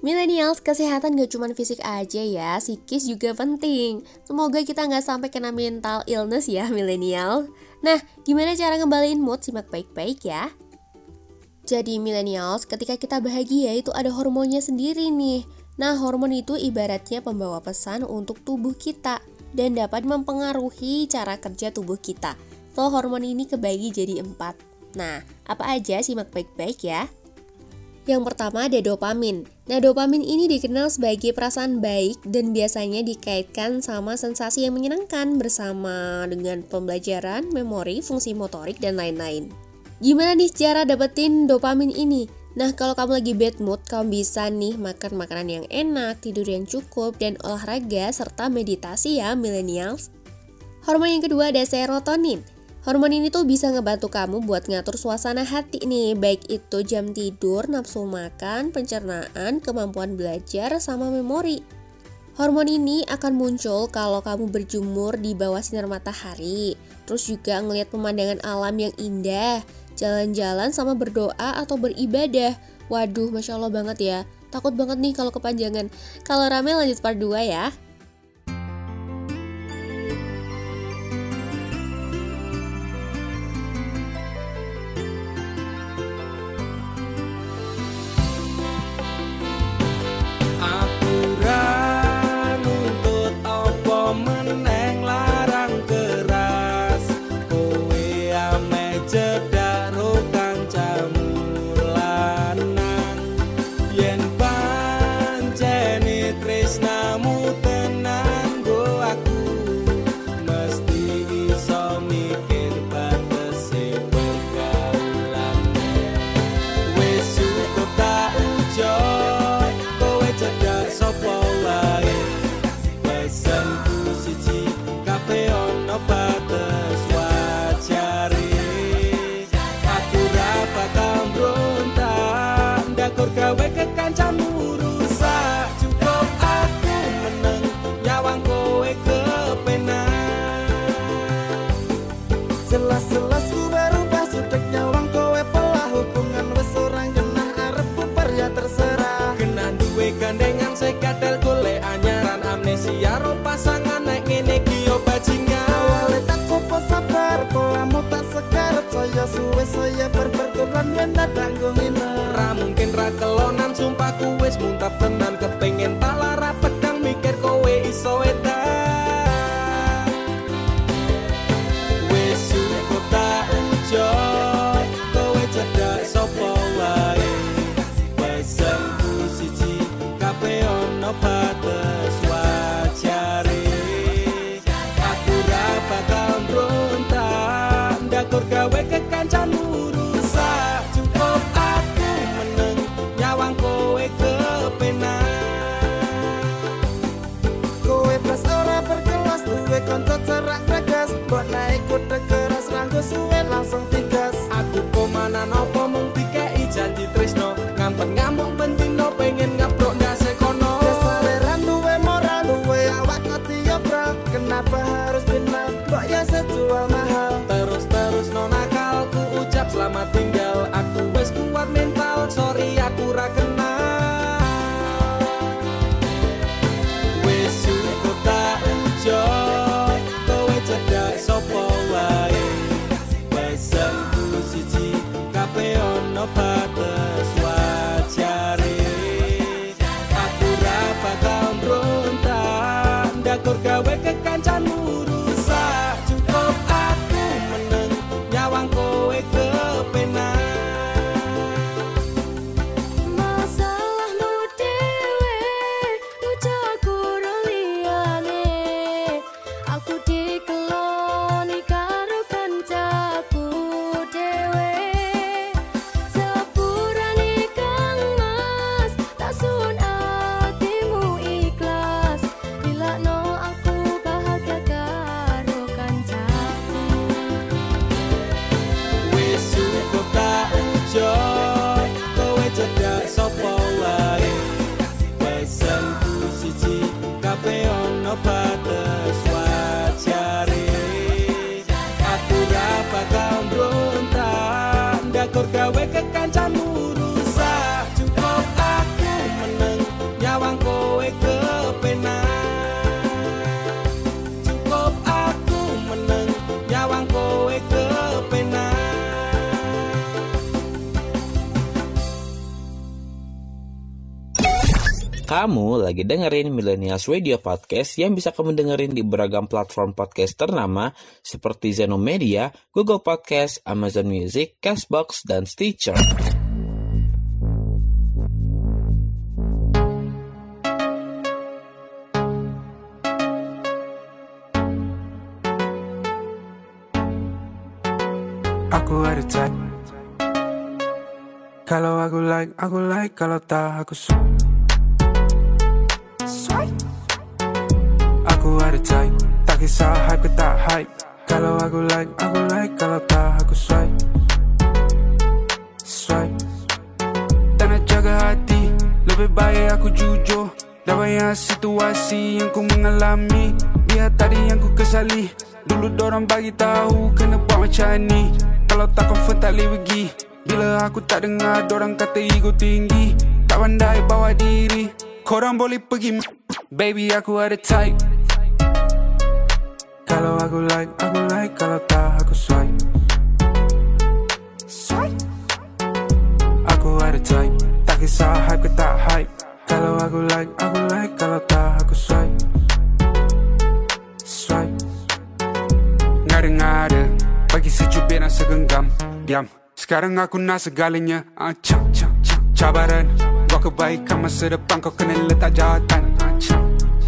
Millennials, kesehatan gak cuma fisik aja ya, psikis juga penting. Semoga kita nggak sampai kena mental illness ya, milenial. Nah, gimana cara ngembaliin mood? Simak baik-baik ya. Jadi millennials, ketika kita bahagia itu ada hormonnya sendiri nih. Nah, hormon itu ibaratnya pembawa pesan untuk tubuh kita dan dapat mempengaruhi cara kerja tubuh kita. So, hormon ini kebagi jadi empat. Nah, apa aja simak baik-baik ya. Yang pertama ada dopamin. Nah, dopamin ini dikenal sebagai perasaan baik dan biasanya dikaitkan sama sensasi yang menyenangkan bersama dengan pembelajaran, memori, fungsi motorik, dan lain-lain. Gimana nih cara dapetin dopamin ini? Nah, kalau kamu lagi bad mood, kamu bisa nih makan makanan yang enak, tidur yang cukup, dan olahraga serta meditasi ya, millennials. Hormon yang kedua ada serotonin. Hormon ini tuh bisa ngebantu kamu buat ngatur suasana hati nih, baik itu jam tidur, nafsu makan, pencernaan, kemampuan belajar, sama memori. Hormon ini akan muncul kalau kamu berjemur di bawah sinar matahari, terus juga ngelihat pemandangan alam yang indah, jalan-jalan sama berdoa atau beribadah. Waduh, masya Allah banget ya. Takut banget nih kalau kepanjangan. Kalau rame lanjut part 2 ya. Berberkulan Wenda tanggung Ra mungkin ra kelonan sumpah ku wis muntap tenan. Kepengen tak lara pedang mikir kowe iso edan Kaweka lagi dengerin Millennials Radio Podcast yang bisa kamu dengerin di beragam platform podcast ternama seperti Zeno Media, Google Podcast, Amazon Music, Castbox, dan Stitcher. Aku ada type Kalau aku like, aku like Kalau tak aku su Swipe Aku ada type Tak kisah hype ke tak hype. Kalau aku like, aku like. Kalau tak aku swipe. Swipe. Tak nak jaga hati. Lebih baik aku jujur. Dah banyak situasi yang ku mengalami. Biar tadi yang ku kesali. Dulu dorang bagi tahu kena buat macam ni. Kalau tak confirm tak boleh pergi. Bila aku tak dengar dorang kata ego tinggi. Tak pandai bawa diri Korang boleh pergi. Baby aku ada type. Kalau aku like, aku like. Kalau tak aku swipe. Swipe? Aku ada type. Tak kisah hype ke tak hype. Kalau aku like, aku like. Kalau tak aku swipe. Swipe. Ngada-ngada. Bagi secubit nak segenggam Diam. Sekarang aku nak segalanya. Ah, Cak, cak, cak Cabaran Buat kebaikan masa depan Kau kena letak jawatan. Ah, cak.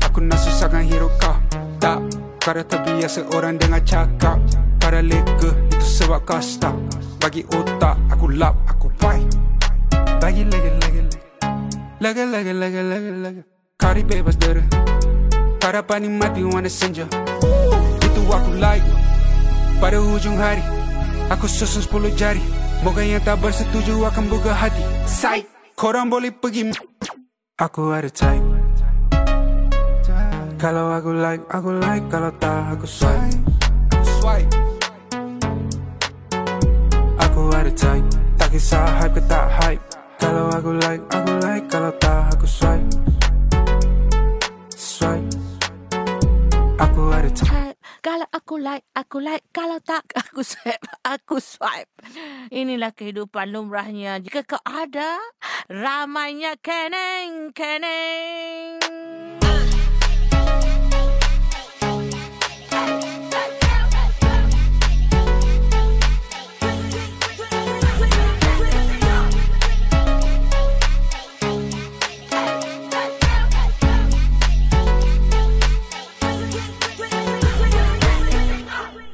Aku nak susahkan hidup kau. Tak. Kau dah terbiasa orang dengar cakap. Kau dah lega Itu sebab kau stuck. Bagi otak Aku lap Aku wipe Bagi lagi lagi lagi. Lagi lagi lagi lagi lagi. Kau dibebas dera Kau dapat nikmati wanna senja. Itu aku like. Pada hujung hari Aku susun 10 jari. Moga yang tak bersetuju akan buka hati. Psych Korang boleh pergi Aku ada type Kalau aku like, aku like. Kalau tak aku swipe. Swipe. Aku ada type Tak kisah hype ke tak hype. Kalau aku like, aku like. Kalau tak aku swipe. Swipe. Aku ada Type. Kalau aku like, aku like. Kalau tak, aku swipe. Aku swipe. Inilah kehidupan lumrahnya. Jika kau ada, ramainya keneng, keneng.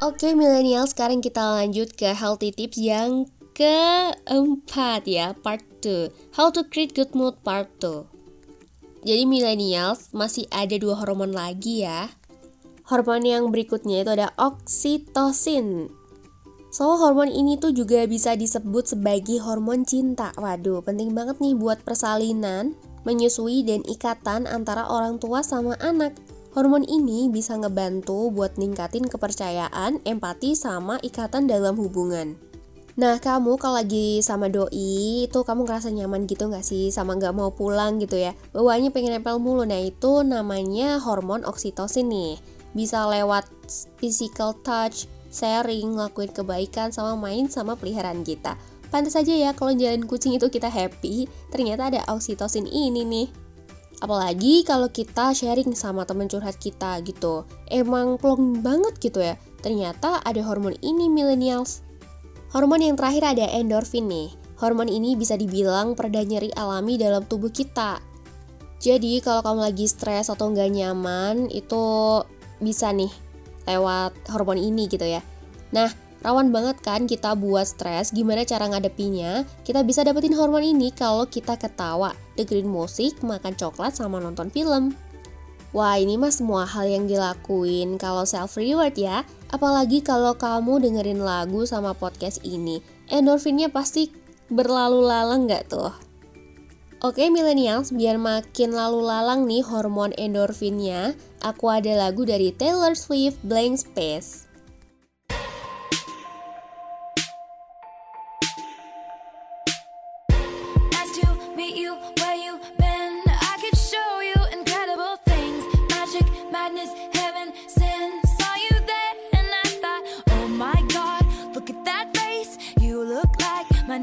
Oke milenial sekarang kita lanjut ke healthy tips yang keempat ya part 2 How to create good mood part 2 Jadi millennials masih ada dua hormon lagi ya. Hormon yang berikutnya itu ada oksitosin. So hormon ini tuh juga bisa disebut sebagai hormon cinta. Waduh penting banget nih buat persalinan Menyusui dan ikatan antara orang tua sama anak Hormon ini bisa ngebantu buat ningkatin kepercayaan, empati, sama ikatan dalam hubungan. Nah, kamu kalau lagi sama doi, itu kamu ngerasa nyaman gitu nggak sih? Sama nggak mau pulang gitu ya? Bawaannya pengen nempel mulu. Nah, itu namanya hormon oksitosin nih. Bisa lewat physical touch, sharing, ngelakuin kebaikan, sama main sama peliharaan kita. Pantas aja ya kalau jalan kucing itu kita happy, ternyata ada oksitosin ini nih. Apalagi kalau kita sharing sama teman curhat kita gitu. Emang plong banget gitu ya. Ternyata ada hormon ini millennials. Hormon yang terakhir ada endorfin nih. Hormon ini bisa dibilang pereda nyeri alami dalam tubuh kita. Jadi kalau kamu lagi stres atau nggak nyaman, itu bisa nih lewat hormon ini gitu ya. Nah, rawan banget kan kita buat stres, gimana cara ngadepinya? Kita bisa dapetin hormon ini kalau kita ketawa, dengerin musik, makan coklat, sama nonton film. Wah ini mah semua hal yang dilakuin kalau self reward ya Apalagi kalau kamu dengerin lagu sama podcast ini Endorfinnya pasti berlalu lalang gak tuh? Oke millennials, biar makin lalu lalang nih hormon endorfinnya Aku ada lagu dari Taylor Swift Blank Space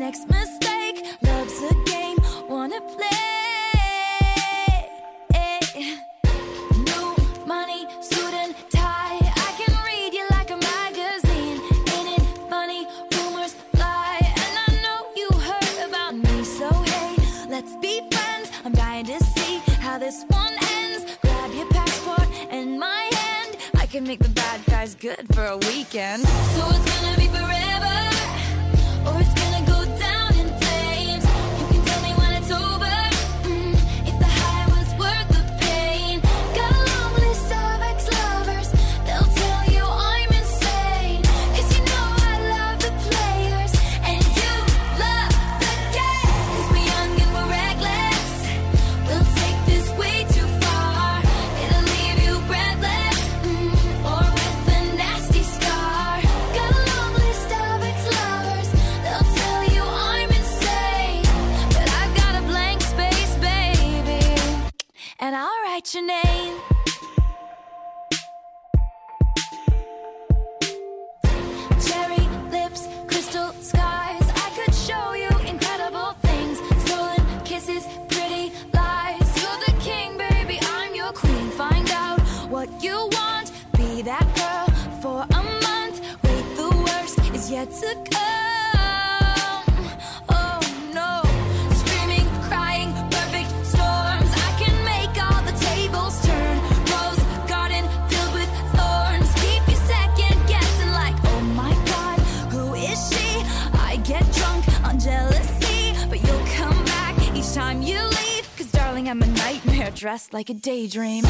next mistake. Love's a game, wanna play. New money, suit and tie. I can read you like a magazine. Ain't it funny? Rumors fly, and I know you heard about me. So hey, let's be friends. I'm dying to see how this one ends. Grab your passport and my hand. I can make the bad guys good for a weekend. So it's gonna be like a daydream.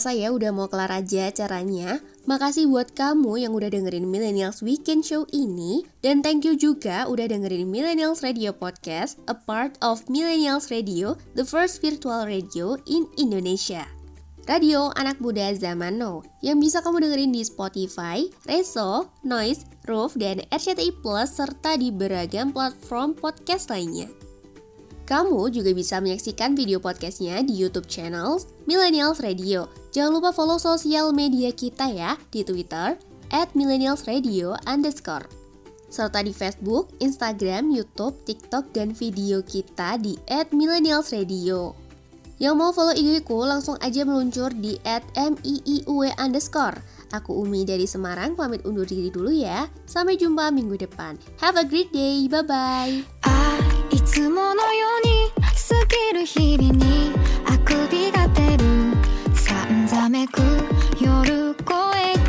kerasa ya udah mau kelar aja caranya. Makasih buat kamu yang udah dengerin Millennials Weekend Show ini dan thank you juga udah dengerin Millennials Radio Podcast, a part of Millennials Radio, the first virtual radio in Indonesia. Radio anak muda zaman now yang bisa kamu dengerin di Spotify, Reso, Noise, Roof, dan RCTI Plus serta di beragam platform podcast lainnya. Kamu juga bisa menyaksikan video podcastnya di YouTube channel Millennials Radio. Jangan lupa follow sosial media kita ya di Twitter at Millennials Radio underscore. Serta di Facebook, Instagram, Youtube, TikTok, dan video kita di at Millennials Radio. Yang mau follow IG ku langsung aja meluncur di at underscore. Aku Umi dari Semarang pamit undur diri dulu ya. Sampai jumpa minggu depan. Have a great day. Bye-bye. いつものように過ぎる日々にあくびが出る。さんざめく夜声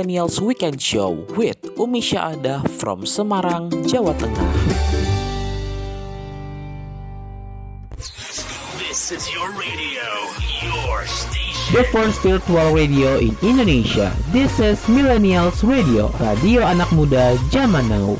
Millennials Weekend Show with Umi Syahada from Semarang, Jawa Tengah. This is your radio, your station. The first virtual radio in Indonesia. This is Millennials Radio, radio anak muda zaman now.